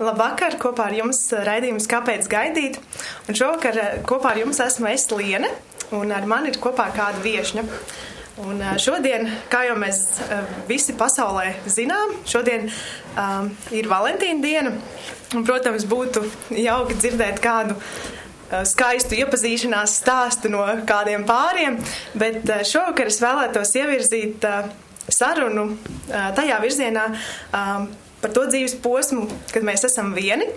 Labvakar, kopā ar jums raidījums Kāpēc gaidīt? Un šovakar eh, kopā ar jums esmu es Liene, un ar mani ir kopā kāda viešņa. Un eh, šodien, kā jau mēs eh, visi pasaulē zinām, šodien um, ir Valentīna diena. Un, protams, būtu jauki dzirdēt kādu skaistu iepazīšanās stāstu no kādiem pāriem, bet šovakar es vēlētos ievirzīt sarunu tajā virzienā. Par to dzīves posmu, kad mēs esam vieni.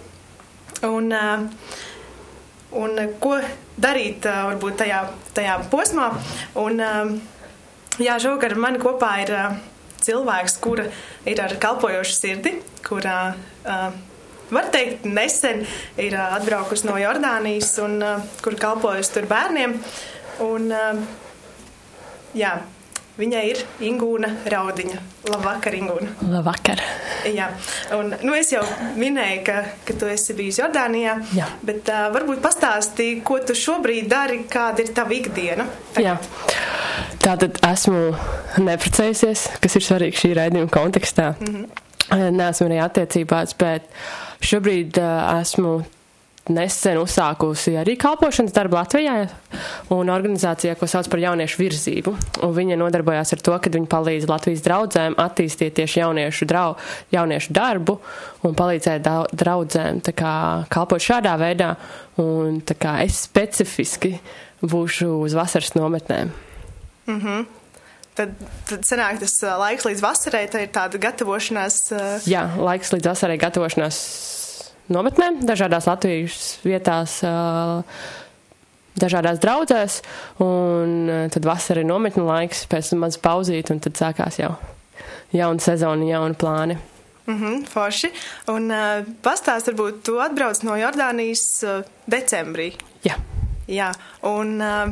Un, un ko darīt varbūt tajā, tajā posmā. Un, jā, šovakar man kopā ir cilvēks, kura ir ar kalpojošu sirdi, kurā, var teikt, nesen ir atbraukusi no Jordānijas un kur kalpojusi tur bērniem. Un, jā, Viņai ir Ingūna Raudiņa. Labvakar, Ingūna. Labvakar. Jā, un nu, es jau minēju, ka, ka tu esi bijusi Jordānijā. Jā. Bet uh, varbūt pastāstīji, ko tu šobrīd dari, kāda ir tava ikdiena. Tagad. Jā. Tātad esmu neprecējusies, kas ir svarīgi šī raidījuma kontekstā. Mm -hmm. Nesmu arī attiecībās, bet šobrīd uh, esmu nesen uzsākusi arī kalpošanas darbu Latvijā un organizācijā, ko sauc par jauniešu virzību. Un viņa nodarbojās ar to, ka viņi palīdz Latvijas draudzēm attīstīt tieši jauniešu, drau, jauniešu darbu un palīdzēt draudzēm kā, kalpot šādā veidā. Un kā, es specifiski būšu uz vasaras nometnēm. Mm -hmm. Tad, tad sanāk tas laiks līdz vasarai, tā ir tāda gatavošanās. Jā, laiks līdz vasarai gatavošanās nometnēm, dažādās Latvijas vietās, dažādās draudzēs, un tad vasara ir nometņu laiks, pēc tam maz pauzīt, un tad sākās jau jauna sezona, jauni plāni. Mm -hmm, forši. Un uh, pastāst, varbūt tu atbrauc no Jordānijas uh, decembrī. Jā. Jā, un uh,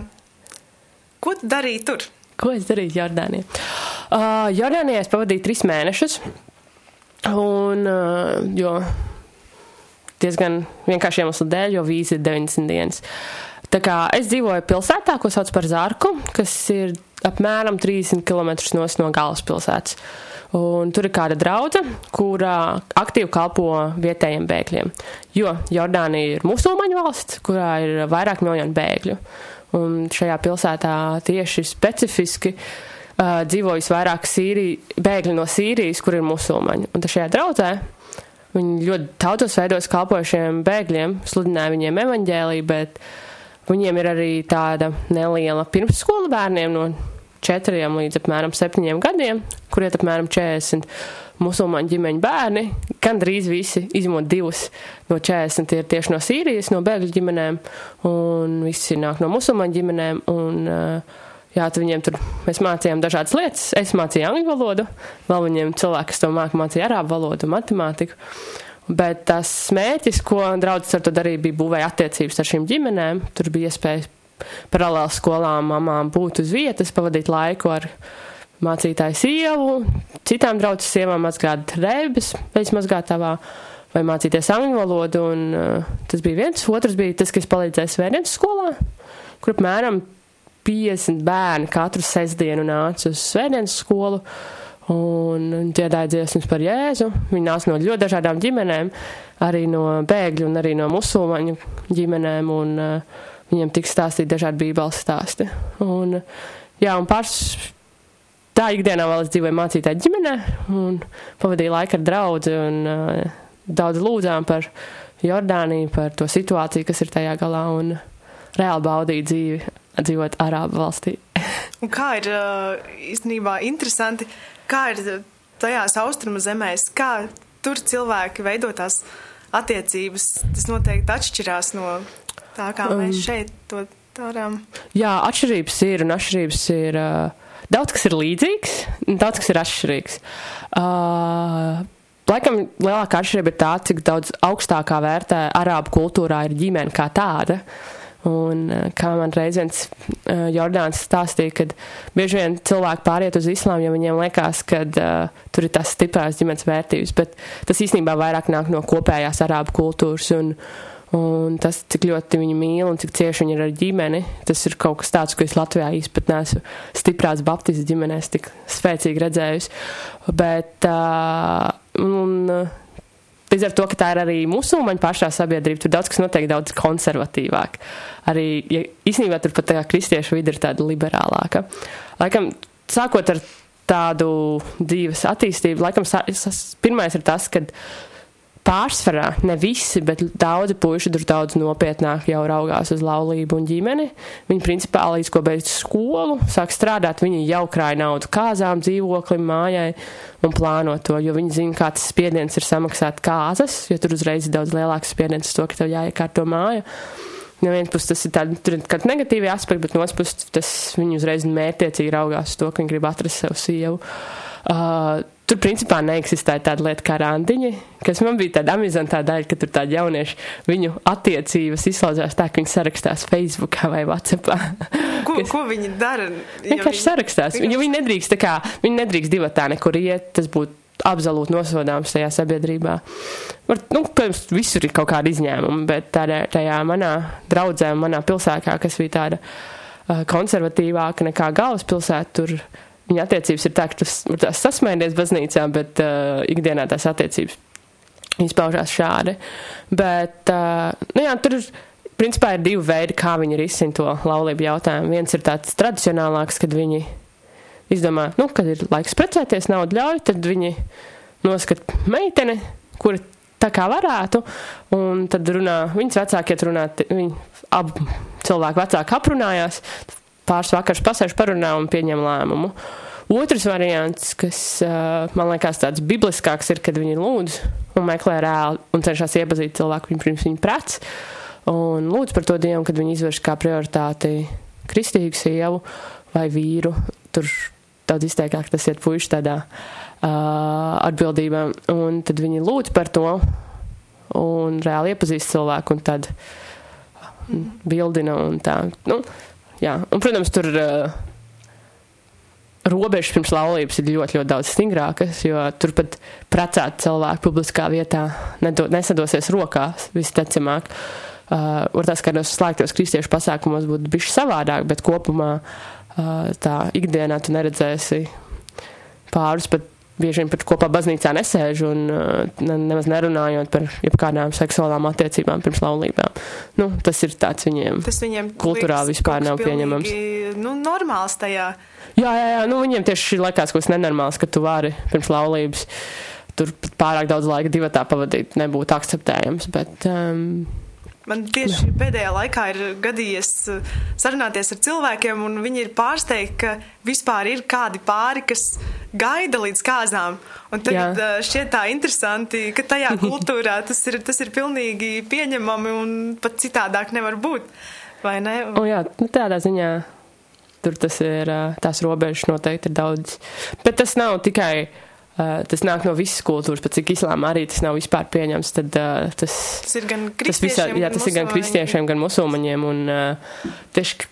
ko tu darīji tur? Ko es darīju Jordānijā? Uh, Jordānijā es pavadīju trīs mēnešus, un, uh, jo diezgan vienkārši iemeslu dēļ, jo vīza ir 90 dienas. Tā kā es dzīvoju pilsētā, ko sauc par Zārku, kas ir apmēram 30 km no galvaspilsētas. Un tur ir kāda draudzene, kurā aktīvi kalpo vietējiem bēgļiem. Jo Jordānija ir musulmaņu valsts, kurā ir vairāk miljonu bēgļu. Un šajā pilsētā tieši specifiski uh, dzīvojas vairāk sīri, bēgļi no Sīrijas, kur ir musulmaņi. Un šajā draudzē Viņi ļoti tautos veidos kalpošiem bēgļiem, sludināja viņiem evaņģēliju, bet viņiem ir arī tāda neliela pirmsskola bērniem no četriem līdz apmēram septiņiem gadiem, kur iet apmēram 40 musulmaņu ģimeņu bērni. Gan drīz visi, izņemot divus no 40, ir tieši no Sīrijas, no bēgļu ģimenēm, un visi nāk no musulmaņu ģimenēm. Un, uh, Jā, tad viņiem tur mēs mācījām dažādas lietas. Es mācīju angļu valodu, vēl viņiem cilvēki, kas to māca, mācīja arābu valodu, matemātiku. Bet tas mērķis, ko draudzes ar to darīja, bija būvēja attiecības ar šīm ģimenēm. Tur bija iespēja paralēli skolām mamām būt uz vietas, pavadīt laiku ar mācītāju sievu, citām draudzes sievām mazgāt drēbes, veids mazgātavā vai mācīties angļu valodu. Un, uh, tas bija viens. Otrs bija tas, kas palīdzēja svētdienas skolā, kur apmēram 50 bērni katru sestdienu nāca uz svētdienas skolu un dziedāja dziesmas par Jēzu. Viņi nāca no ļoti dažādām ģimenēm, arī no bēgļu un arī no musulmaņu ģimenēm, un uh, viņiem tika stāstīti dažādi bībeles stāsti. Un, jā, un pāris tā ikdienā vēl es dzīvoju mācītāju ģimenē un pavadīju laiku ar draudzi un uh, daudz lūdzām par Jordāniju, par to situāciju, kas ir tajā galā un reāli baudīju dzīvi dzīvot Arābu valstī. Un kā ir īstenībā interesanti, kā ir tajās austrumu zemēs, kā tur cilvēki veido tās attiecības. Tas noteikti atšķirās no tā, kā um, mēs šeit to darām. Jā, atšķirības ir un atšķirības ir. Uh, daudz kas ir līdzīgs, daudz kas ir atšķirīgs. Uh, Laikam lielākā atšķirība ir tā, cik daudz augstākā vērtē arābu kultūrā ir ģimene kā tāda. Uh, Un, eh, kā man reiz viens uh, Jordāns stāstīja, ka bieži vien cilvēki pāriet uz islāmu, jo viņiem liekas, ka uh, tur ir tās stiprās ģimenes vērtības, bet tas īstenībā vairāk nāk no kopējās arābu kultūras. Un, un tas, cik ļoti viņi mīl un cik cieši viņi ir ar ģimeni, tas ir kaut kas tāds, ko es Latvijā īsti neesmu stiprās baptistu ģimenēs tik spēcīgi redzējusi. Bet, uh, un, līdz ar to, ka tā ir arī musulmaņu pašā sabiedrība, tur daudz kas notiek daudz konservatīvāk. Arī, ja īstenībā tur pat tā kristiešu vidi ir tāda liberālāka. Laikam, sākot ar tādu dzīves attīstību, laikam, pirmais ir tas, kad pārsvarā ne visi, bet daudzi puiši tur daudz nopietnāk jau raugās uz laulību un ģimeni. Viņi principā līdz ko beidz skolu, sāk strādāt, viņi jau krāj naudu kāzām, dzīvoklim, mājai un plāno to, jo viņi zina, kā tas spiediens ir samaksāt kāzas, jo tur uzreiz ir daudz lielāks spiediens uz to, ka tev jāiekārto māja. No vienas puses tas ir tāds, negatīvi aspekti, bet no otras puses tas viņi uzreiz mērķiecīgi raugās uz to, ka viņi grib atrast sev sievu. Uh, Tur principā neeksistēja tāda lieta kā randiņi, kas man bija tāda amizantā daļa, ka tur tādi jaunieši viņu attiecības izslēdzās tā, ka viņi sarakstās Facebookā vai Whatsappā. Ko, kas, ko viņi dara? Vienkārši viņi... sarakstās. Viņi, viņi nedrīkst tā kā, viņi nedrīkst divatā nekur iet, tas būtu absolūti nosodāms tajā sabiedrībā. Var, nu, protams, visur ir kaut kāda izņēmuma, bet tādā, tajā manā draudzē, manā pilsētā, kas bija tāda uh, konservatīvāka nekā galvaspilsēta, tur viņa attiecības ir tā, ka tas tās sasmēties baznīcā, bet uh, ikdienā tās attiecības izpaužās šādi. Bet, uh, nu jā, tur ir, principā ir divi veidi, kā viņi risina to laulību jautājumu. Viens ir tāds tradicionālāks, kad viņi izdomā, nu, kad ir laiks precēties, naudu ļauj, tad viņi noskat meiteni, kura tā kā varētu, un tad runā, viņas vecākie runā, viņi abi cilvēki vecāki aprunājās, pāris vakars pasēž parunā un pieņem lēmumu. Otrs variants, kas man liekas tāds bibliskāks, ir, kad viņi lūdz un meklē reāli un cenšas iepazīt cilvēku viņu pirms viņa prets. Un lūdz par to Dievu, kad viņi izvērš kā prioritāti kristīgu sievu vai vīru. Tur daudz izteiktāk tas ir puiši tādā uh, atbildībā. Un tad viņi lūdz par to un reāli iepazīst cilvēku un tad bildina un tā. Nu, jā, un, protams, tur uh, robežas pirms laulības ir ļoti, ļoti daudz stingrākas, jo turpat precēti cilvēki publiskā vietā nedo, nesadosies rokās visticamāk. Uh, var tas, ka nos slēgtos kristiešu pasākumos būtu bišķi savādāk, bet kopumā uh, tā ikdienā tu neredzēsi pārus pat bieži vien pat kopā baznīcā nesēž un uh, ne, nemaz nerunājot par jebkādām seksuālām attiecībām pirms laulībām. Nu, tas ir tāds viņiem, tas viņiem kultūrāli vispār nav pieņemams. Nu, normāls tajā. Jā, jā, jā, nu viņiem tieši likās kaut kas nenormāls, ka tu vari pirms laulības tur pārāk daudz laika divatā pavadīt, nebūtu akceptējams, bet. Um, Man tieši pēdējā laikā ir gadījies uh, sarunāties ar cilvēkiem, un viņi ir pārsteigti, ka vispār ir kādi pāri, kas gaida līdz kāzām. Un tagad Jā. Uh, šķiet tā interesanti, ka tajā kultūrā tas ir, tas ir pilnīgi pieņemami un pat citādāk nevar būt. Vai ne? O, jā, nu, tādā ziņā tur tas ir, uh, tās robežas noteikti ir daudz. Bet tas nav tikai tas nāk no visas kultūras, pat cik islāma arī tas nav vispār pieņems. Tad, uh, tas, tas ir gan kristiešiem, tas visā, jā, tas ir gan kristiešiem, gan musulmaņiem. Un, uh, tieši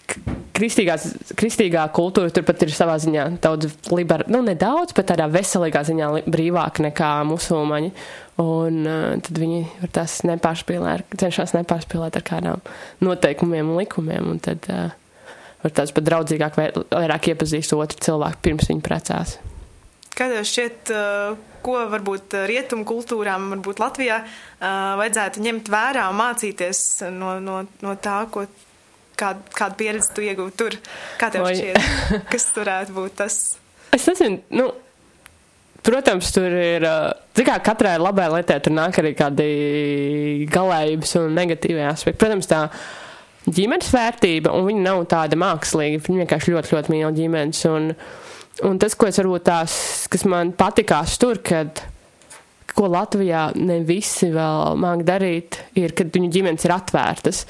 kristīgā kultūra turpat ir savā ziņā daudz liber, nu nedaudz, bet tādā veselīgā ziņā brīvāka nekā musulmaņi. Un uh, tad viņi var tās nepārspīlēt, cenšas nepārspīlēt ar kādām noteikumiem un likumiem. Un tad uh, var tās pat draudzīgāk, vairāk iepazīst otru cilvēku pirms viņi precās. Kā tev šķiet, ko varbūt rietumu kultūrām, varbūt Latvijā vajadzētu ņemt vērā un mācīties no, no, no tā, ko, kādu, kādu pieredzi tu iegūti tur? Kā tev Oi. šķiet, kas turētu būt tas? Es nezinu, nu, protams, tur ir, kā katrai labai lietai tur nāk arī kādi galējības un negatīvie aspekti. Protams, tā ģimenes vērtība, un viņa nav tāda mākslīga, viņa vienkārši ļoti, ļoti mīl ģimenes. Un, uh, Un tas, ko es varbūt tās, kas man patikās tur, kad ko Latvijā ne visi vēl māk darīt, ir, kad viņu ģimenes ir atvērtas.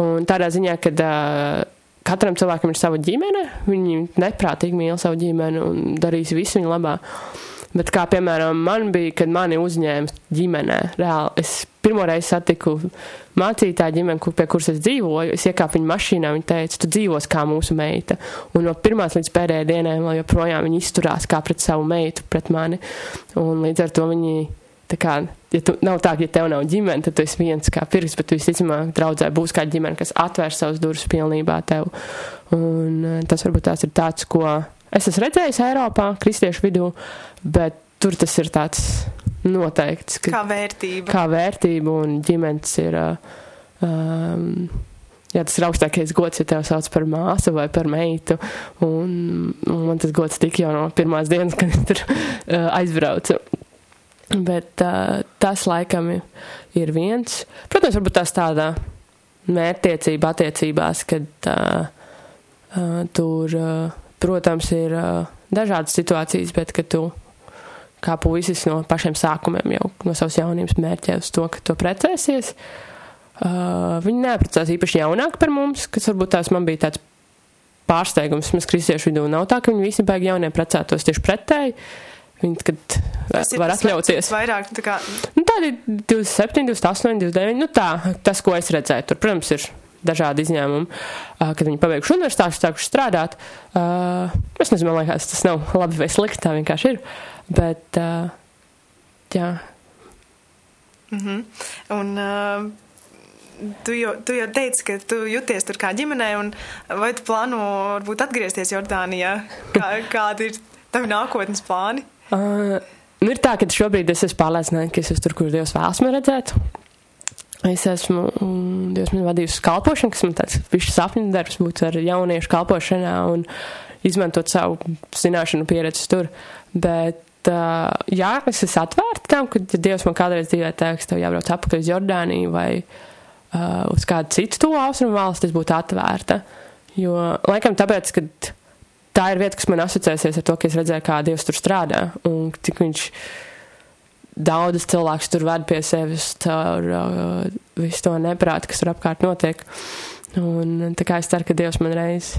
Un tādā ziņā, kad uh, katram cilvēkam ir sava ģimene, viņi neprātīgi mīl savu ģimeni un darīs visu viņu labā. Bet kā piemēram man bija, kad mani uzņēma ģimenē, reāli es pirmo reizi satiku mācītāju ģimeni, kur, pie kuras es dzīvoju, es iekāpu viņa mašīnā, viņa teica, tu dzīvos kā mūsu meita. Un no pirmās līdz pēdējai dienai vēl joprojām viņa izturās kā pret savu meitu, pret mani. Un līdz ar to viņi, tā kā, ja tu, nav tā, ka ja tev nav ģimene, tad tu esi viens kā pirks, bet tu visticamāk draudzē būs kā ģimene, kas atvērs savus durvis pilnībā tev. Un eh, tas varbūt tās ir tāds, ko es esmu redzējis Eiropā, kristiešu vidū, bet tur tas ir tāds noteikts. Kā vērtība. Kā vērtība un ģimenes ir. Um, Jā, tas ir augstākais gods, ja tev sauc par māsu vai par meitu. Un, un man tas gods tika jau no pirmās dienas, kad tur uh, aizbraucu. Bet uh, tas laikam ir viens. Protams, varbūt tās tādā mērķtiecība attiecībās, kad uh, uh, tur, uh, protams, ir dažādas situācijas, bet ka tu kā puisis no pašiem sākumiem jau no savas jaunības mērķē uz to, ka tu precēsies. Uh, viņi neaprecās īpaši jaunāki par mums, kas varbūt tās man bija tāds pārsteigums. Mēs kristiešu vidū nav tā, ka viņi visi baigi jaunie precētos tieši pretēji. Viņi, kad tas var atļauties. Vairāk, tā kā. Nu, tādi 27, 28, 29, nu tā, tas, ko es redzēju. Tur, protams, ir dažādi izņēmumi, uh, kad viņi pabeiguši universitāti, sākuši strādāt. Uh, es nezinu, man liekas, tas nav labi vai slikti, tā vienkārši ir. Bet, uh, jā. Mm -hmm. Un, uh, Tu jau, tu jau teici, ka tu jūties tur kā ģimenē, un vai tu plāno varbūt atgriezties Jordānijā? Kā, kādi ir tavi nākotnes plāni? Uh, nu ir tā, ka šobrīd es esmu pārliecināta, ka es esmu tur, kur Dievs vēlas man redzēt. Es esmu, Dievs man vadījusi kalpošanu, kas man tāds pišķi sapņu darbs būt ar jauniešu kalpošanā un izmantot savu zināšanu pieredzi tur. Bet uh, jā, es esmu atvērta tam, ka ja Dievs man kādreiz dzīvē teiks, tev jābrauc atpakaļ uz Jordāniju vai uh, uz kādu citu to austrumu valsti, es būtu atvērta. Jo, laikam, tāpēc, ka tā ir vieta, kas man asociēsies ar to, ka es redzēju, kā Dievs tur strādā un cik viņš daudzas cilvēkus tur ved pie sevis caur uh, visu to neprātu, kas tur apkārt notiek. Un tā kā es ceru, ka Dievs man reiz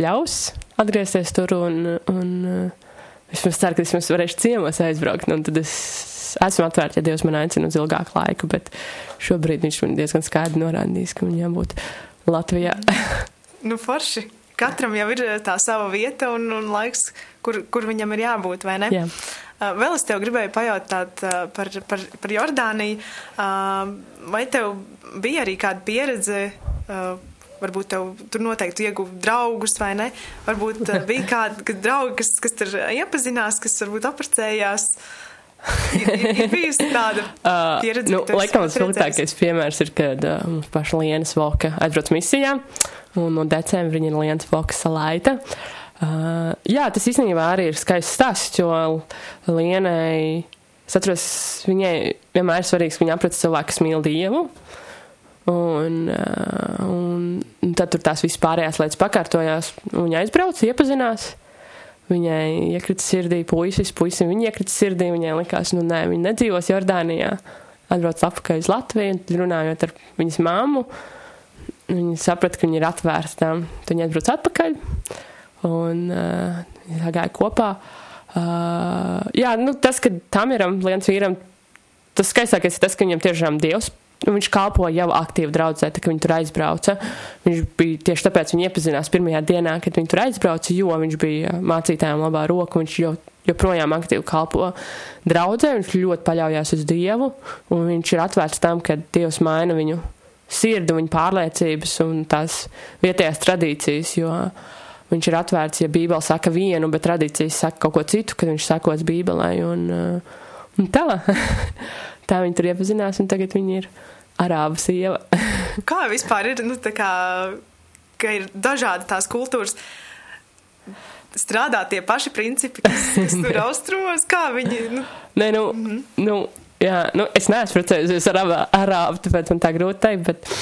ļaus atgriezties tur un, un uh, Vismaz ceru, ka es varēšu ciemos aizbraukt, nu, un tad es esmu atvērta, ja Dievs man aicina uz ilgāku laiku, bet šobrīd viņš man diezgan skaidri norādījis, ka man jābūt Latvijā. nu, forši. Katram jau ir tā sava vieta un, un laiks, kur, kur viņam ir jābūt, vai ne? Jā. Uh, vēl es tev gribēju pajautāt uh, par, par, par Jordāniju. Uh, vai tev bija arī kāda pieredze varbūt tev tur noteikti ieguva draugus vai ne. Varbūt bija kādi draugi, kas, kas tur iepazinās, kas varbūt ir bijusi tāda uh, pieredze. Uh, nu, laikam, sliktākais piemērs ir, kad uh, mums paša Lienas Voka aizbrauc misijā, un no decembra viņa ir Lienas Voka salaita. Uh, jā, tas īstenībā arī ir skaists stāsts, jo Lienai, es atceros, viņai vienmēr ir svarīgs, ka viņa aprec cilvēku, kas mīl Dievu. Un, uh, un, tad tur tās vispārējās lietas pakārtojās. Viņa aizbrauca, iepazinās. Viņai iekrita sirdī puisis, puisim viņa iekrita sirdī. Viņai likās, nu nē, viņa nedzīvos Jordānijā. Atbrauc atpakaļ uz Latviju, un runājot ar viņas māmu, viņa saprata, ka viņa ir atvērta. Tad viņa atbrauc atpakaļ, un uh, viņa gāja kopā. Uh, jā, nu tas, ka tam ir viens vīram, tas skaistākais ir tas, ka viņam tiešām Dievs viņš kalpoja jau aktīvi draudzē, tā, kad viņi tur aizbrauca. Viņš bija tieši tāpēc, viņi iepazinās pirmajā dienā, kad viņi tur aizbrauca, jo viņš bija mācītājiem labā roka, viņš jau, joprojām aktīvi kalpo draudzē, viņš ļoti paļaujās uz Dievu, un viņš ir atvērts tam, ka Dievs maina viņu sirdi, viņu pārliecības un tās vietējās tradīcijas, jo viņš ir atvērts, ja Bībele saka vienu, bet tradīcijas saka kaut ko citu, kad viņš sakos Bībelē, un, un tā. tā viņi tur iepazinās, un tagad viņi ir arābu sieva. kā vispār ir, nu, tā kā, ka ir dažādi tās kultūras, strādā tie paši principi, kas, kas tur austrumos, kā viņi, nu. Nē, nu, mm -hmm. nu, jā, nu, es neesmu precējusies ar arābu, tāpēc man tā grūti teikt, bet.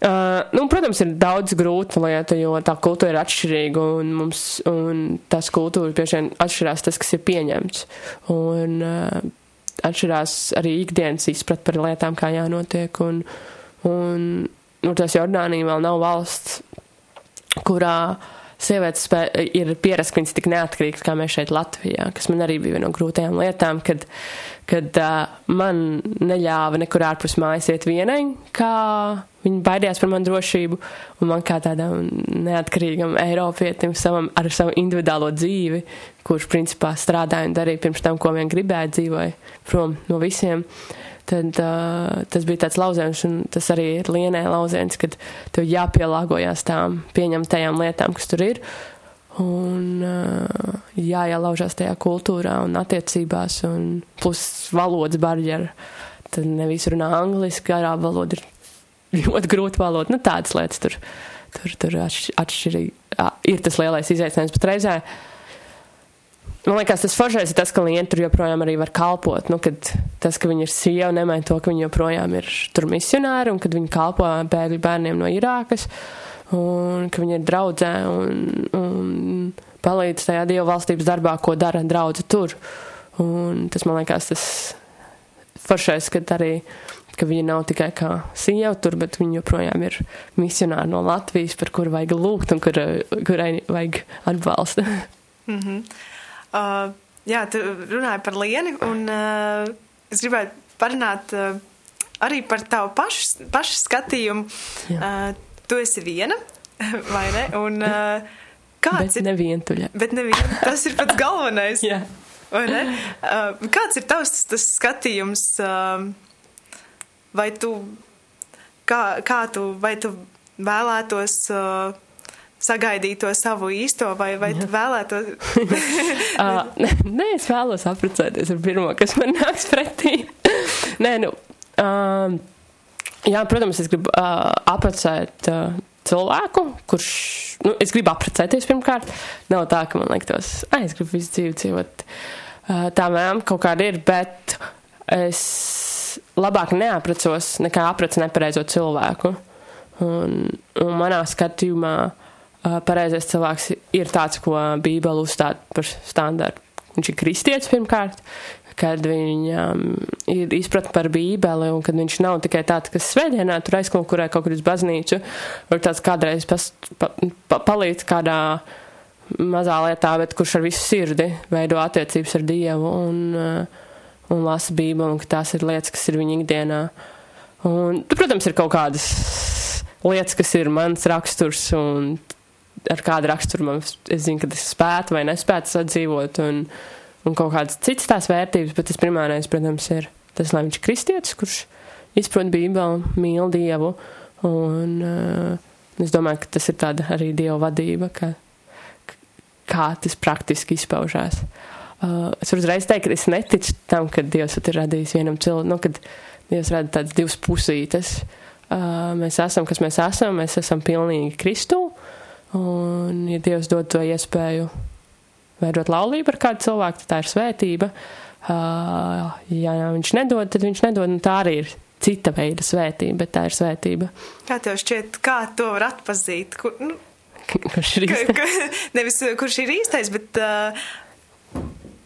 Uh, nu, protams, ir daudz grūtu lietu, jo tā kultūra ir atšķirīga un, mums, un tās kultūras bieži vien atšķirās tas, kas ir pieņemts. Un, uh, atšķirās arī ikdienas izprat par lietām, kā jānotiek. Un, un nu, tas Jordānija vēl nav valsts, kurā sievietes spē, ir pierast, ka viņas tik neatkarīgas kā mēs šeit Latvijā, kas man arī bija viena no grūtajām lietām, kad, kad uh, man neļāva nekur ārpus mājas iet vienai, kā Viņi baidījās par manu drošību, un man kā tādam neatkarīgam Eiropietim savam, ar savu individuālo dzīvi, kurš principā strādāja un darīja pirms tam, ko vien gribēja, dzīvoja prom no visiem. Tad uh, tas bija tāds lauciens, un tas arī ir lienē lauciens, kad tev jāpielāgojas tām pieņemtajām lietām, kas tur ir. Un uh, jāielaužās tajā kultūrā un attiecībās, un plus valodas barjera. Tad nevis runā angliski, arābu valoda ir ļoti grūta valoda. Nu, tādas lietas tur, tur, tur atšķirīgi. Ir tas lielais izaicinājums, bet reizē man liekas, tas foršais ir tas, ka klienti tur joprojām arī var kalpot. Nu, tas, ka viņi ir sieva, nemaina to, ka viņi joprojām ir tur misionāri un kad viņi kalpo bēgļu bērniem no Irākas. Un ka viņi ir draudzē un, un palīdz tajā dievu valstības darbā, ko dara draudze tur. Un tas man liekas, tas foršais, kad arī ka viņi nav tikai kā sieva tur, bet viņi joprojām ir misionāri no Latvijas, par kuru vajag lūgt un kur, kurai vajag atbalstu. mm -hmm. uh, jā, tu runāji par lieni, un uh, es gribētu parunāt uh, arī par tavu pašu, pašu skatījumu. Uh, tu esi viena, vai ne? Un, uh, kāds bet ir? Nevientuļa. Bet nevientuļa. Tas ir pats galvenais. jā. Vai ne? Uh, kāds ir tavs tas skatījums? Uh, vai tu, kā, kā tu, vai tu vēlētos uh, sagaidīt to savu īsto, vai, vai tu vēlētos? uh, nē, es vēlos apprecēties ar pirmo, kas man nāks pretī. nē, nu, uh, jā, protams, es gribu uh, apprecēt uh, cilvēku, kurš, nu, es gribu apprecēties pirmkārt. Nav tā, ka man liktos, ai, es gribu visu dzīvi dzīvot. Uh, tā mēm kaut kāda ir, bet es labāk neaprecos nekā aprec nepareizo cilvēku. Un, un manā skatījumā uh, pareizais cilvēks ir tāds, ko Bībele uzstāda par standartu. Viņš ir kristietis pirmkārt, kad viņam ir izpratne par Bībeli, un kad viņš nav tikai tāds, kas svētdienā tur aizkonkurē kaut kur uz baznīcu, var tāds kādreiz pas, pa, pa, palīdz kādā mazā lietā, bet kurš ar visu sirdi veido attiecības ar Dievu. Un, uh, un lasa Bībeli, un ka tās ir lietas, kas ir viņa ikdienā. Un, protams, ir kaut kādas lietas, kas ir mans raksturs, un ar kādu raksturu man es zinu, ka es spētu vai nespētu sadzīvot, un, un kaut kādas citas tās vērtības, bet tas primārais, protams, ir tas, lai viņš ir kristietis, kurš izprot Bībeli, mīl Dievu, un uh, es domāju, ka tas ir tāda arī Dieva vadība, ka, kā tas praktiski izpaužās. Uh, es varu uzreiz teikt, ka es neticu tam, ka Dievs ir radījis vienam cilvēkam, nu, kad Dievs rada tādas divas pusītes. Uh, mēs esam, kas mēs esam, mēs esam pilnīgi Kristū, un ja Dievs dod to iespēju veidot laulību ar kādu cilvēku, tad tā ir svētība. Uh, ja viņš nedod, tad viņš nedod, un tā arī ir cita veida svētība, bet tā ir svētība. Kā tev šķiet, kā to var atpazīt? Kur, nu, kurš ir īstais? Ka, ka, nevis kurš ir īstais, bet uh,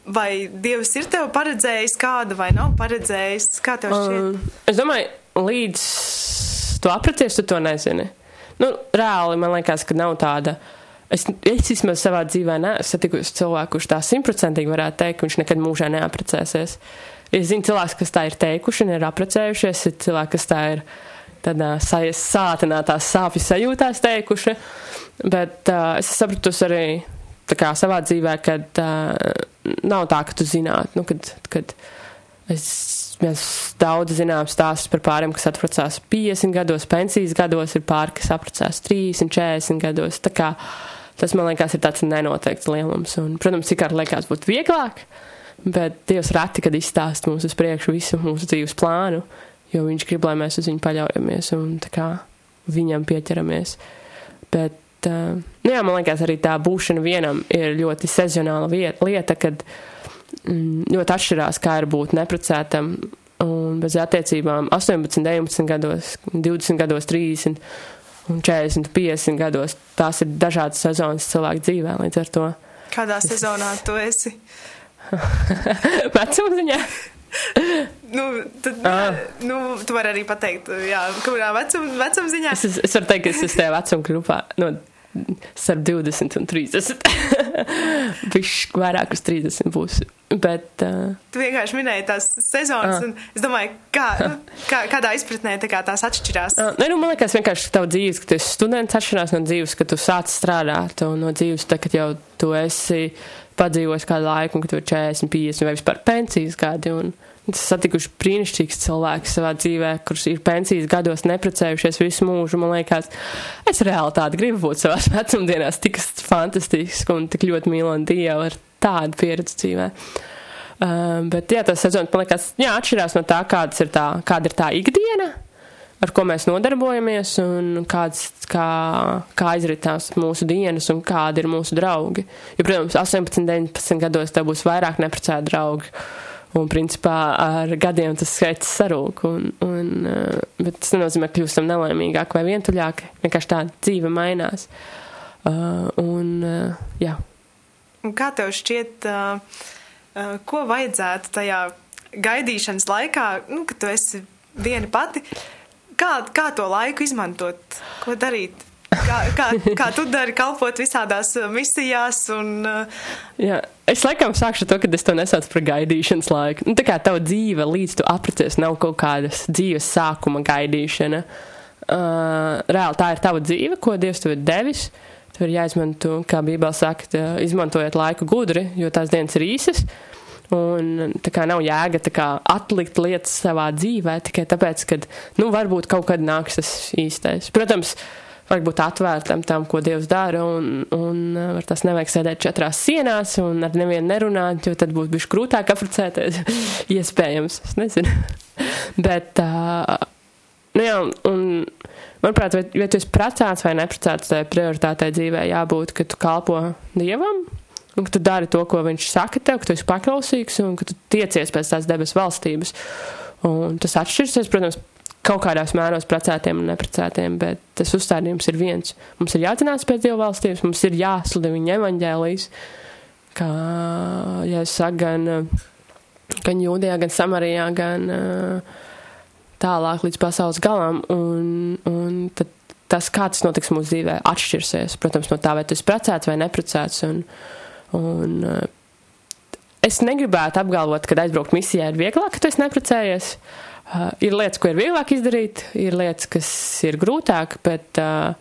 vai Dievs ir tev paredzējis kādu vai nav paredzējis? Kā tev šķiet? Um, es domāju, līdz tu aprecies, tu to nezini. Nu, reāli man liekas, ka nav tāda. Es, es vismaz savā dzīvē neesmu satikusi cilvēku, kurš tā simtprocentīgi varētu teikt, ka viņš nekad mūžā neaprecēsies. Es zinu cilvēks, kas tā ir teikuši un ir aprecējušies, ir cilvēki, kas tā ir tādā sātinātās sāpju sajūtās teikuši, bet uh, es sapratu arī kā savā dzīvē, kad uh, nav tā, ka tu zinātu, nu, kad, kad es, mēs daudz zinām stāstus par pāriem, kas atpracās 50 gados, pensijas gados, ir pāri, kas atpracās 30, 40 gados. Tā kā tas, man liekas, ir tāds nenoteikts lielums. Un, protams, cik ar liekas būtu vieglāk, bet Dievs reti, kad izstāst mums uz priekšu visu mūsu dzīves plānu, jo viņš grib, lai mēs uz viņu paļaujamies un kā viņam pieķeramies. Bet uh, nu jā, man liekas, arī tā būšana vienam ir ļoti sezonāla vieta, lieta, kad mm, ļoti atšķirās, kā ir būt neprecētam un bez attiecībām 18, 19 gados, 20 gados, 30 un 40, 50 gados. Tās ir dažādas sezonas cilvēku dzīvē līdz ar to. Kādā sezonā tu esi? Vecuma ziņā. nu, tad, ah. nu, tu vari arī pateikt, jā, kurā vecuma, vecuma ziņā. Es, es varu teikt, ka es esmu tajā vecuma grupā. No, starp 20 un 30. Viņš vairāk uz 30 būs. Bet, uh, tu vienkārši minēji tās sezonas, uh, un es domāju, kā, nu, kā, kādā izpratnē tā kā tās atšķirās. Uh, ne, nu, man liekas, vienkārši tā dzīves, ka tu esi students, atšķirās no dzīves, kad tu sāc strādāt, un no dzīves, tā, kad jau tu esi padzīvojis kādu laiku, un ka tev ir 40, 50 vai vispār pensijas gadi. Un, Es satikuši brīnišķīgs cilvēks savā dzīvē, kurš ir pensijas gados neprecējušies visu mūžu. Man liekas, es reāli tādu gribu būt savās vecumdienās, tik fantastisks un tik ļoti mīlonu Dievu ar tādu pieredzi dzīvē. Um, bet, jā, tas sezons, man liekas, jā, atšķirās no tā, kādas ir tā, kāda ir tā ikdiena, ar ko mēs nodarbojamies un kāds, kā, kā aizritās mūsu dienas un kādi ir mūsu draugi. Jo, protams, 18, 19 gados tev būs vairāk neprecēti draugi. Un, principā, ar gadiem tas skaits sarūk. Un, un, uh, bet tas nenozīmē, ka kļūstam nelaimīgāk vai vientuļāk. Vienkārši tā dzīve mainās. Uh, un, uh, jā. Kā tev šķiet, uh, uh, ko vajadzētu tajā gaidīšanas laikā, nu, kad tu esi viena pati, kā, kā to laiku izmantot, ko darīt? Kā, kā, kā tu dari, kalpot visādās uh, misijās? Un, uh... Jā, es laikam sākšu to, ka es to nesaucu par gaidīšanas laiku. Nu, tā kā tava dzīve līdz tu aprecies nav kaut kādas dzīves sākuma gaidīšana. Uh, reāli tā ir tava dzīve, ko Dievs tev ir devis. Tev ir jāizmanto, kā Bībelē saka, tā, izmantojiet laiku gudri, jo tās dienas ir īsas. Un tā kā nav jēga kā, atlikt lietas savā dzīvē tikai tāpēc, ka, nu, varbūt kaut kad nāks tas īstais. Protams, uh, vajag būt atvērtam tam, ko Dievs dara, un, un uh, ar tas nevajag sēdēt četrās sienās un ar nevienu nerunāt, jo tad būs bišķi grūtāk aprecēties. Iespējams, es nezinu. Bet, uh, nu jā, un, manuprāt, vai, vai tu esi precēts vai neprecēts, tai prioritātei dzīvē jābūt, ka tu kalpo Dievam, un ka tu dari to, ko viņš saka tev, ka tu esi paklausīgs un ka tu tiecies pēc tās debesu valstības. Un tas atšķirsies, protams, kaut kādās mēros precētiem un neprecētiem, bet tas uzstādījums ir viens. Mums ir jācinās pēc Dieva valstības, mums ir jāsludina viņa evaņģēlijas, kā, saku, gan, gan Jūdijā, gan Samarijā, gan tālāk līdz pasaules galam, un, un tad tas, kā tas notiks mūsu dzīvē, atšķirsies, protams, no tā, vai tu esi precēts vai neprecēts, un, un es negribētu apgalvot, ka aizbraukt misijā ir vieglāk, ka tu esi neprecējies, uh, Uh, ir lietas, ko ir vieglāk izdarīt, ir lietas, kas ir grūtāk, bet, uh,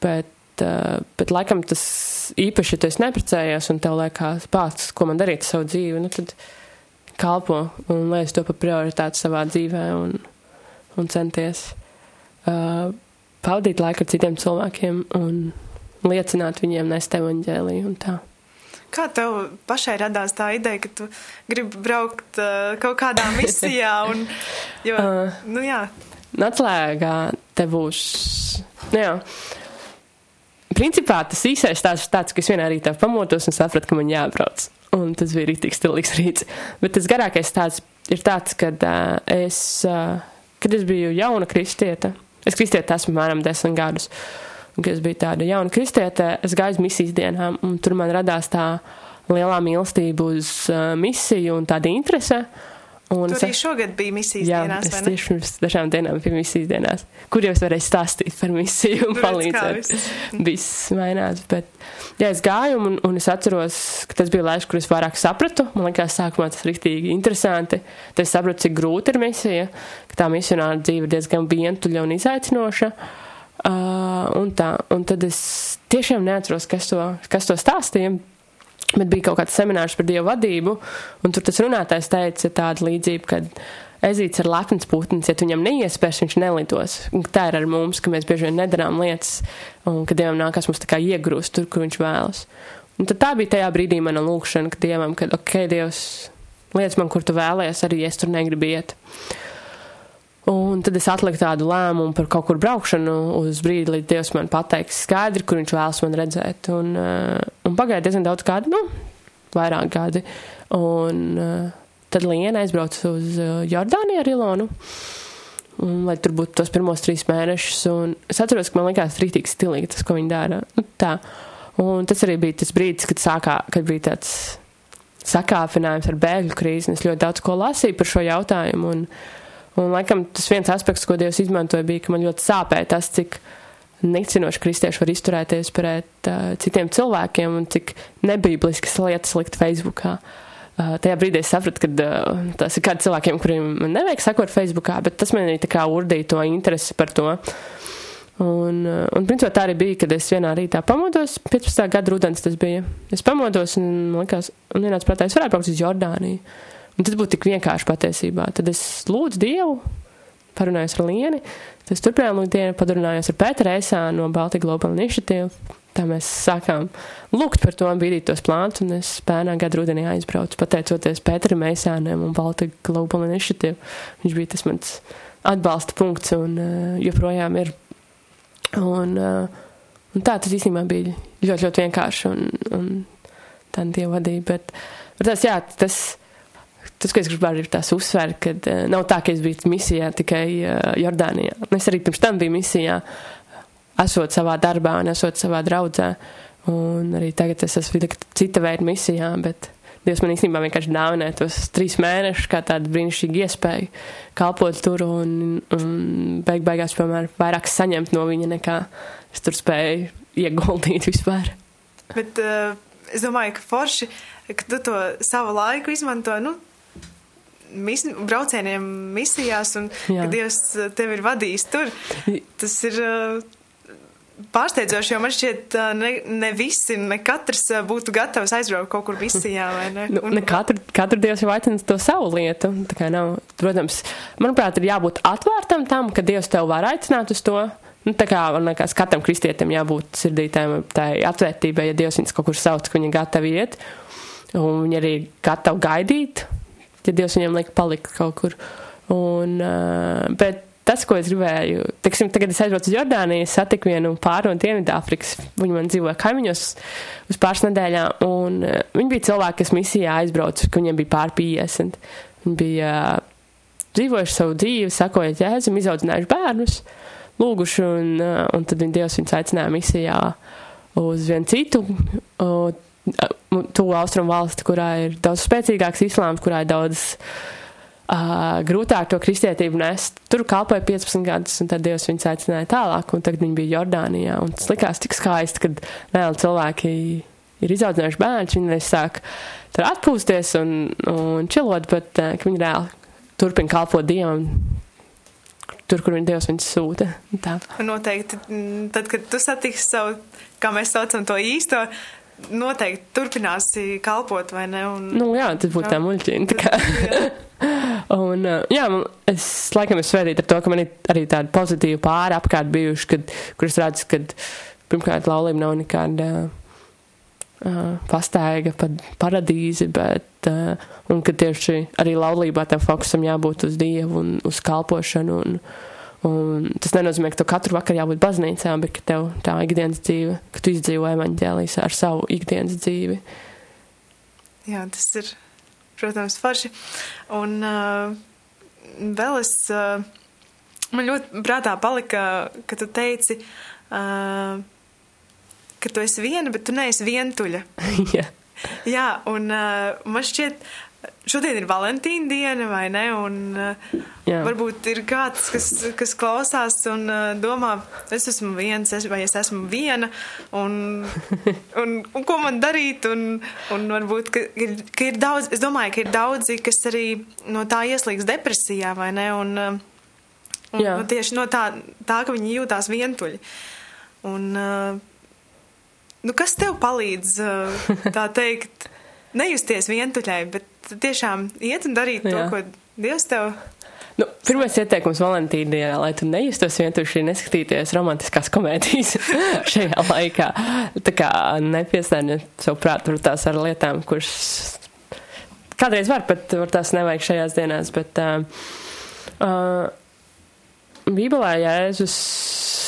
bet, uh, bet laikam tas īpaši, ja tu esi neprecējies un tev liekas pats, ko man darīt savu dzīvi, nu tad kalpo un liec to par prioritāti savā dzīvē un, un centies uh, pavadīt laiku ar citiem cilvēkiem un liecināt viņiem nest evaņģēliju un tā. Kā tev pašai radās tā ideja, ka tu gribi braukt uh, kaut kādā misijā? Un, jo, uh, nu, jā. Atslēgā te būs. Nu, jā. Principā tas īsais stāsts ir tāds, ka es vienā rītā pamotos un sapratu, ka man jābrauc. Un tas bija rītīgs stilīgs rīts. Bet tas garākais stāsts ir tāds, kad uh, es, uh, kad es biju jauna kristieta, es kristieta esmu mēram desmit gadus. Uh, kad es biju tāda jauna kristiete, es gāju uz misijas dienām, un tur man radās tā lielā mīlestība uz uh, misiju un tāda interese. Un Tur arī šogad bija misijas jā, dienās. Jā, es tieši pirms dažām dienām biju misijas dienās, kur jau es varēju stāstīt par misiju un palīdzēt. Viss mainās, bet jā, es gāju un, un es atceros, ka tas bija laiks, kur es vairāk sapratu. Man liekas, sākumā tas rīktīgi interesanti. Tad es sapratu, cik grūti ir misija, ka tā misionāra dzīve ir diezgan vientuļa un izaicinoša. Uh, Uh, un tā, un tad es tiešām neatceros, kas to, kas to stāstīja. Bet bija kaut kāds seminārs par dievu vadību, un tur tas runātājs teica tādu līdzību, ka ezīts ir lepns putns, ja tu viņam neiespērs, viņš nelidos. Un tā ir ar mums, ka mēs bieži vien nedarām lietas, un ka dievam nākas mums tā kā iegrūst tur, kur viņš vēlas. Un tad tā bija tajā brīdī mana lūkšana, ka dievam, ka, ok, dievs, lietas man, kur tu vēlējies, arī es tur negribu iet. Uh, Un tad es atliku tādu lēmumu par kaut kur braukšanu uz brīdi, līdz Dievs man pateiks skaidri, kur viņš vēlas man redzēt. Un, uh, un pagāja diezgan daudz gadu, nu, vairāk gadi. Un uh, tad Liena aizbrauca uz uh, Jordāniju ar Ilonu. Un, lai tur būtu tos pirmos trīs mēnešus. Un es atceros, ka man likās rītīgi stilīgi tas, ko viņi dara. Nu, tā. Un tas arī bija tas brīdis, kad, sākā, kad bija tāds sakāpinājums ar bēgļu krīzi. Es ļoti daudz ko lasīju par šo jautājumu. Un, Un, laikam, tas viens aspekts, ko Dievs izmantoja, bija, ka man ļoti sāpēja tas, cik nicinoši kristieši var izturēties pret uh, citiem cilvēkiem un cik nebībliskas lietas likt Facebookā. Uh, tajā brīdī es sapratu, ka uh, tas ir kādi cilvēkiem, kuriem nevajag sakot Facebookā, bet tas man arī tā kā urdīja to interesi par to. Un, uh, un principā tā arī bija, kad es vienā rītā pamodos, 15. gada rudens tas bija. Es pamodos un, man likās, un vienāds prātā, es varētu braukt uz Jordāniju. Un tas būtu tik vienkārši patiesībā. Tad es lūdzu Dievu, parunājos ar Lieni, tad es turpinājām lūgt Dievu, padarunājos ar Pēteru Eisā no Baltic Global Initiative. Tā mēs sākām lūgt par to un bīdīt tos plānus, un es pērnā gada rudenī aizbraucu, pateicoties Pēteram Eisānam un Baltic Global Initiative. Viņš bija tas mans atbalsta punkts un uh, joprojām ir Un, uh, un tā tas īstenībā bija ļoti, ļoti vienkārši un, un tā dieva vadīja. Bet, bet tas, jā, tas, tas, ko es gribu arī tās uzsvērt, ka uh, nav tā, ka es biju misijā tikai uh, Jordānijā. Es arī pirms tam biju misijā, esot savā darbā un esot savā draudzē. Un arī tagad es esmu cita veida misijā, bet Dievs man īstenībā vienkārši dāvināja tos trīs mēnešus kā tādu brīnišķīgu iespēju kalpot tur un, un beig beigās, piemēram, vairāk saņemt no viņa nekā es tur spēju ieguldīt vispār. Bet uh, es domāju, ka forši, ka tu to savu laiku izmanto, nu, mis, braucieniem misijās un Jā. ka Dievs tevi ir vadījis tur. Tas ir. Uh, pārsteidzoši, jo man šķiet, ne, ne visi, ne katrs būtu gatavs aizbraukt kaut kur misijā. Ne? Nu, ne katru, katru dievs jau aicina to savu lietu. Nav, protams, manuprāt, ir jābūt atvērtam tam, ka dievs tev var aicināt uz to. Nu, tā kā man liekas, katram kristietim jābūt sirdītēm, tai atvērtībai, ja dievs viņus kaut kur sauc, ka viņi gatavi iet. Un viņi arī gatavi gaidīt, ja dievs viņiem liek palikt kaut kur. Un, uh, bet tas, ko es gribēju, teiksim, tagad es aizbraucu uz Jordāniju, satiku vienu pāri no Dienvidāfrikas. Viņi man dzīvoja kaimiņos uz pāris nedēļām, un uh, viņi bija cilvēki, kas misijā aizbrauca, ka viņiem bija pār 50. Viņi bija uh, dzīvojuši savu dzīvi, sakojot jēzum, izaudzinājuši bērnus, lūguši, un, uh, un tad viņi Dievs viņus aicināja misijā uz vienu citu. Uh, Tuvu austrumu valsti, kurā ir daudz spēcīgāks islāms, kurā ir daudz uh, uh, grūtāk to kristietību nest. Tur kalpoja 15 gadus, un tad Dievs viņus aicināja tālāk, un tagad viņi bija Jordānijā. Un tas likās tik skaisti, kad reāli cilvēki ir izaudzinājuši bērnus, viņi sāk tur atpūsties un, un čilot, bet uh, viņi reāli turpina kalpot Dievam. Tur, kur viņa Dievs viņus sūta. Tā. Noteikti, tad, kad tu satiksi savu, kā mēs saucam to īsto, noteikti turpināsi kalpot, vai ne? Un, nu, jā, tas būtu tā muļķina. Un, jā, es laikam esmu svētīta ar to, ka man ir arī tādi pozitīvi pāri apkārt bijuši, kad, kur es redzu, ka pirmkārt laulība nav nekāda uh, pastaiga pa paradīzi, bet, uh, un ka tieši arī laulībā tam fokusam jābūt uz Dievu un uz kalpošanu. Un, un tas nenozīmē, ka tu katru vakaru jābūt baznīcā, bet ka tev tā ikdienas dzīve, ka tu izdzīvo evaņģēlīs ar savu ikdienas dzīvi. Jā, tas ir protams, forši. Un uh, vēl es, uh, man ļoti prātā palika, ka tu teici, uh, ka tu esi viena, bet tu neesi vientuļa. Jā. Jā, un uh, man šķiet, šodien ir Valentīna diena, vai ne? Un uh, Jā. varbūt ir kāds, kas, kas klausās un uh, domā, es esmu viens, es, vai es esmu viena, un, un, un ko man darīt, un, un varbūt, ka ir, ka ir daudz, es domāju, ka ir daudzi, kas arī no tā ieslīgs depresijā, vai ne? Un, uh, un Jā. nu, tieši no tā, tā, ka viņi jūtās vientuļi. Un, nu, kas tev palīdz, tā teikt, nejusties vientuļai, bet tiešām iet un darīt Jā. to, ko Dievs tev. Nu, pirmais ieteikums Valentīnijā, lai tu nejustos vienkārši neskatīties romantiskās komēdijas šajā laikā. Tā kā nepiestāņot savu prātu tās ar lietām, kuras kādreiz var, bet var tās nevajag šajās dienās. Bet, uh, uh, Bībelē Jēzus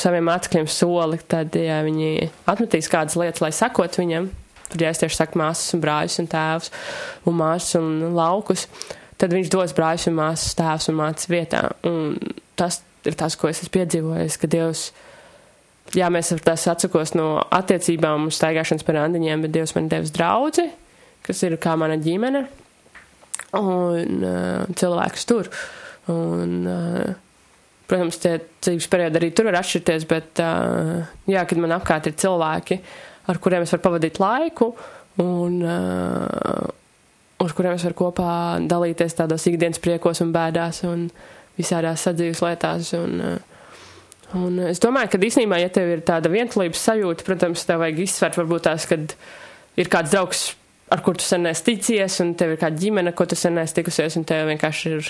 saviem mācekļiem soli, tad, ja viņi atmetīs kādas lietas, lai sakot viņam, Tad, ja es tieši saku māsas un brāļus un tēvus un māsas un laukus, tad viņš dos brāļus un māsas tēvus un mācas vietā. Un tas ir tas, ko es esmu piedzīvojis, ka Dievs, jā, mēs tās atsakos no attiecībām un staigāšanas par randiņiem, bet Dievs man devis draudzi, kas ir kā mana ģimene, un uh, cilvēks tur. Un, uh, protams, tie dzīves periodi arī tur var atšķirties, bet, uh, jā, kad man apkārt ir cilvēki, uh, ar kuriem es varu pavadīt laiku un uh, uz kuriem es varu kopā dalīties tādos ikdienas priekos un bēdās un visādās sadzīves lietās. Un, uh, Un es domāju, ka īstenībā, ja tev ir tāda vientulības sajūta, protams, tev vajag izsvērt varbūt tās, kad ir kāds draugs, ar kur tu sen neesi ticies, un tev ir kāda ģimene, ko tu sen neesi tikusies, un tev vienkārši ir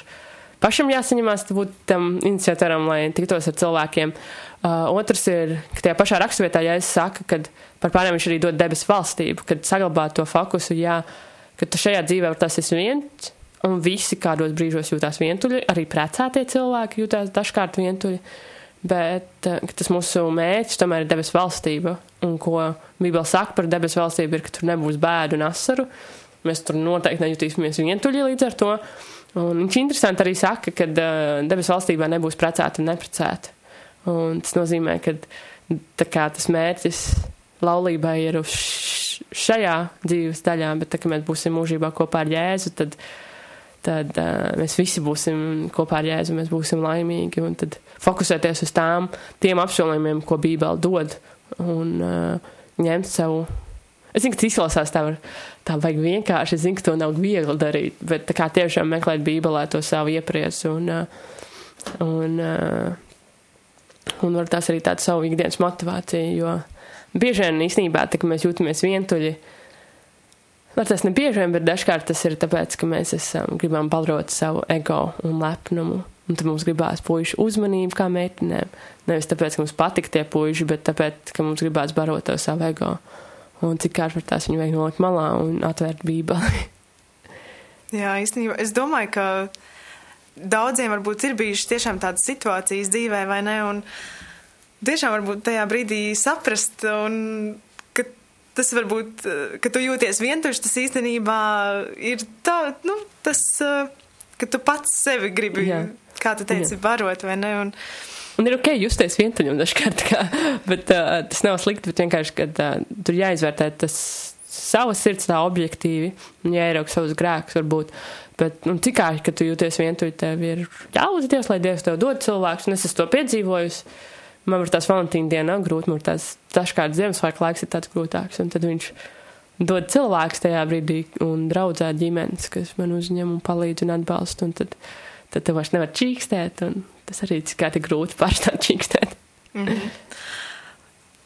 pašam jāsaņemās būt tam iniciatoram, lai tiktos ar cilvēkiem. Uh, otrs ir, ka tajā pašā raksturvietā, ja es saku, ka par pārējiem viņš arī dod debesu valstību, kad saglabā to fokusu, jā, ka šajā dzīvē tas esi viens, un visi kādos brīžos jūtās vientuļi, arī precētie cilvēki jūtās dažkārt vientuļi. Bet uh, tas mūsu mērķis tomēr ir debesu valstība. Un ko Bībele saka par debesu valstību, ir, ka tur nebūs bēdu un asaru. Mēs tur noteikti nejutīsimies vientuļi līdz ar to. Un viņš interesanti arī saka, ka uh, debesu valstībā nebūs precēta un neprecēta. Un tas nozīmē, ka kā, tas mērķis laulībai ir uz šajā dzīves daļā, bet tā, kad mēs būsim mūžībā kopā ar Jēzu, tad, tad uh, mēs visi būsim kopā ar Jēzu, mēs būsim laimīgi. Un tad fokusēties uz tām, tiem apsolījumiem, ko Bībele dod, un uh, ņemt savu Es zinu, ka tas izklausās tā, var, tā vajag vienkārši. Es zinu, ka to nav viegli darīt, bet tā kā tiešām meklēt Bībelē to savu iepriesu un, uh, un, uh, un var tas arī tādu savu ikdienas motivāciju, jo bieži vien īstenībā, tā, mēs jūtamies vientuļi, var tas ne bieži vien, bet dažkārt tas ir tāpēc, ka mēs esam, gribam palrot savu ego un lepnumu. Un tad mums gribās puišu uzmanību kā meitenēm. Nevis tāpēc, ka mums patīk tie puiši, bet tāpēc, ka mums gribās barot to savu ego. Uh, un cik kārtīgi tās viņu vajag nolikt malā un atvērt bībeli. Jā, īstenībā es domāju, ka daudziem varbūt ir bijušas tiešām tādas situācijas dzīvē, vai ne? Un tiešām varbūt tajā brīdī saprast, un, ka tas varbūt, ka tu jūties vientuļš, tas īstenībā ir tā, nu, tas, ka tu pats sevi gribi, Jā. kā tu teici, Jā. barot, vai ne? Un, Un ir ok justies vientuļam dažkārt, kā, bet uh, tas nav slikti, bet vienkārši, ka uh, tur jāizvērtē tas savas sirds tā objektīvi, un jāierauga savus grēkus varbūt. Bet, nu, cik kārši, ka tu jūties vientuļi, tev ir jālūdz Dievs, lai Dievs tev dod cilvēkus, un es to piedzīvojusi. Man var tās Valentīna diena nav grūti, man tās dažkārt Ziemassvētku laiks ir tāds grūtāks, un tad viņš dod cilvēkus tajā brīdī un draudzē ģimenes, kas man uzņem un palīdz un atbalsta, un tad, tad tev vairs nevar čīkstēt, un tas arī kā tik grūti pārstāt čīkstēt. Mm -hmm.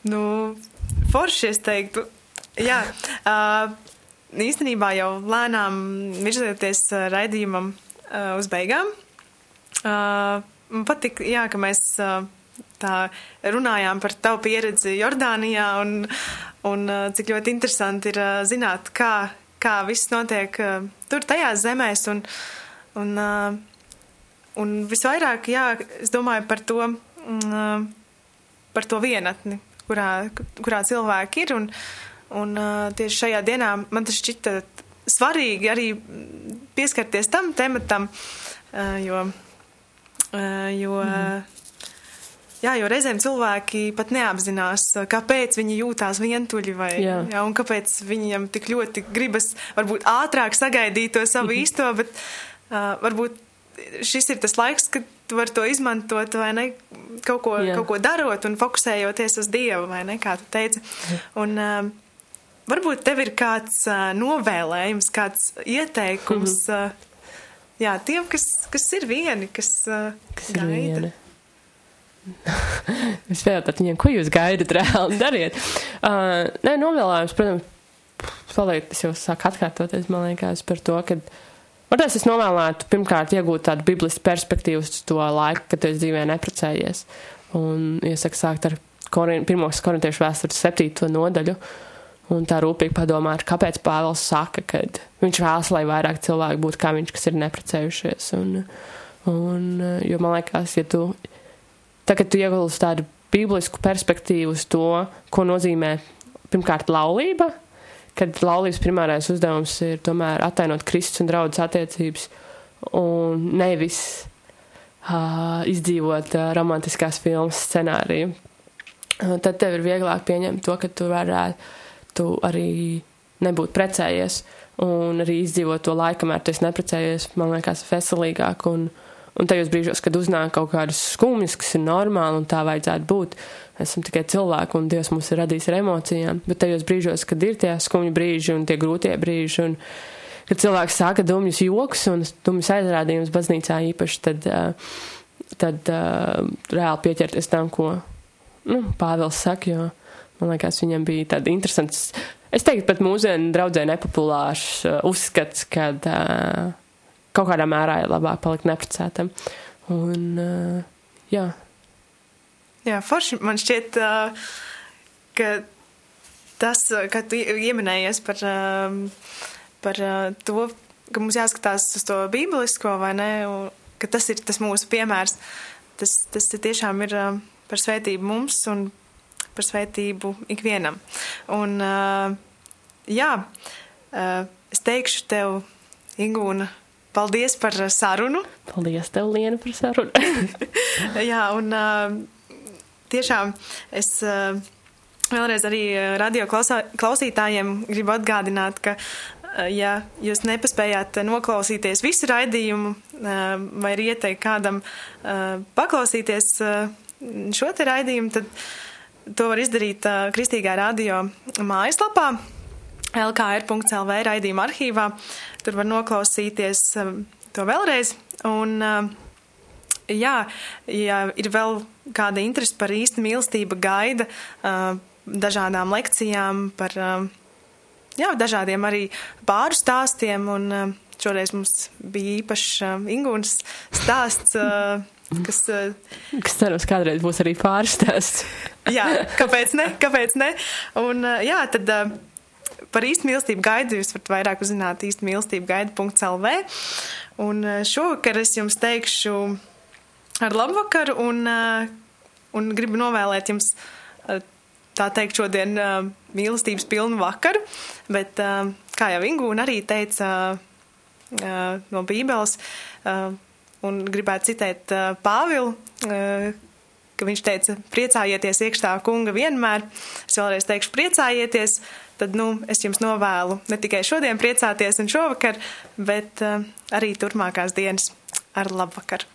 Nu, forši es teiktu. Jā, uh, īstenībā jau lēnām virzoties raidījumam uh, uz beigām. Uh, man patīk, jā, ka mēs uh, tā runājām par tavu pieredzi Jordānijā un, un uh, cik ļoti interesanti ir uh, zināt, kā, kā viss notiek uh, tur tajās zemēs un, un Un visvairāk, jā, es domāju par to, mm, par to vienatni, kurā, kurā cilvēki ir. Un, un tieši šajā dienā man tas šķita svarīgi arī pieskarties tam tematam, jo, jo, jā, jo reizēm cilvēki pat neapzinās, kāpēc viņi jūtās vientuļi vai, jā. Jā, un kāpēc viņiem tik ļoti gribas varbūt ātrāk sagaidīt to savu īsto, bet uh, varbūt šis ir tas laiks, kad tu vari to izmantot, vai ne, kaut ko, Jā. kaut ko darot un fokusējoties uz Dievu, vai ne, kā tu teici. Un uh, varbūt tev ir kāds uh, novēlējums, kāds ieteikums, mm -hmm. uh, jā, tiem, kas, kas ir vieni, kas, uh, kas gaida. Ir vieni. Es tādu viņiem, ko jūs gaidat reāli dariet. Uh, nē, novēlējums, protams, paliek, tas jau sāk atkārtoties, man liekas, par to, ka Varbūt es novēlētu pirmkārt iegūt tādu biblisku perspektīvu uz to laiku, kad tu dzīvē neprecējies. Un iesaku sākt ar korin, pirmos korintiešu vēstures septīto nodaļu. Un tā rūpīgi padomāt, kāpēc Pāvils saka, ka viņš vēlas, lai vairāk cilvēku būtu kā viņš, kas ir neprecējušies. Un, un, jo man liekas, ja tu, tagad tu iegulsi tādu biblisku perspektīvu uz to, ko nozīmē pirmkārt laulība, kad laulības primārais uzdevums ir tomēr attainot Kristus un draudzes attiecības un nevis uh, izdzīvot uh, romantiskās filmas scenāriju. Uh, tad tev ir vieglāk pieņemt to, ka tu varētu arī nebūt precējies un arī izdzīvot to laiku, kamēr tu esi neprecējies, man liekas, veselīgāk un, un tajos brīžos, kad uznāk kaut kādas skumjas, kas ir normāli un tā vajadzētu būt, esam tikai cilvēki un Dievs mūs ir radījis ar emocijām. Bet tajos brīžos, kad ir tie skumji brīži un tie grūtie brīži, un kad cilvēks sāka dumjus joks un dumjus aizrādījumus baznīcā īpaši, tad tad uh, reāli pieķerties tam, ko nu, Pāvils saka, jo man liekas, viņam bija tāda interesants, es teiktu, pat mūsdienu draudzē nepopulārs uh, uzskats, kad uh, kaut kādā mērā ir labāk palikt neprecētam. Un, uh, jā. Jā, forši man šķiet, uh, ka tas, ka tu ieminējies par, uh, par uh, to, ka mums jāskatās uz to bībelisko vai ne, un ka tas ir tas mūsu piemērs. Tas, tas tiešām ir uh, par svētību mums un par svētību ikvienam. Un, uh, jā, uh, es teikšu tev, Ingūna, paldies par sarunu. Paldies tev, Liena, par sarunu. jā, un tiešām es. Vēlreiz arī radio klausā, klausītājiem gribu atgādināt, ka ja jūs nepaspējāt noklausīties visu raidījumu vai ir ieteikt kādam paklausīties šo te raidījumu, tad to var izdarīt Kristīgā radio mājaslapā lkr.lv raidījuma arhīvā. Tur var noklausīties to vēlreiz. Un, jā, ja ir vēl kāda interese par īstu mīlestību gaida, dažādām lekcijām, par jā, dažādiem arī pāru stāstiem. Un šoreiz mums bija īpašs Ingūnas stāsts. Kas, kas cerams, kādreiz būs arī pārstāsts. jā, kāpēc ne? Kāpēc ne? Un, jā, tad par īstu mīlestību gaidu jūs varat vairāk uzzināt īstu mīlestību gaidu.lv. Un šovakar es jums teikšu ar labvakaru un, un gribu novēlēt jums tā teikt, šodien uh, mīlestības pilnu vakaru, bet, uh, kā jau Ingūna arī teica uh, no Bībeles, un gribētu citēt Pāvilu, ka viņš teica, priecājieties iekšā kunga vienmēr. Es vēlreiz teikšu, priecājieties, tad, nu, es jums novēlu ne tikai šodien priecāties un šovakar, bet uh, arī turpmākās dienas ar labvakar.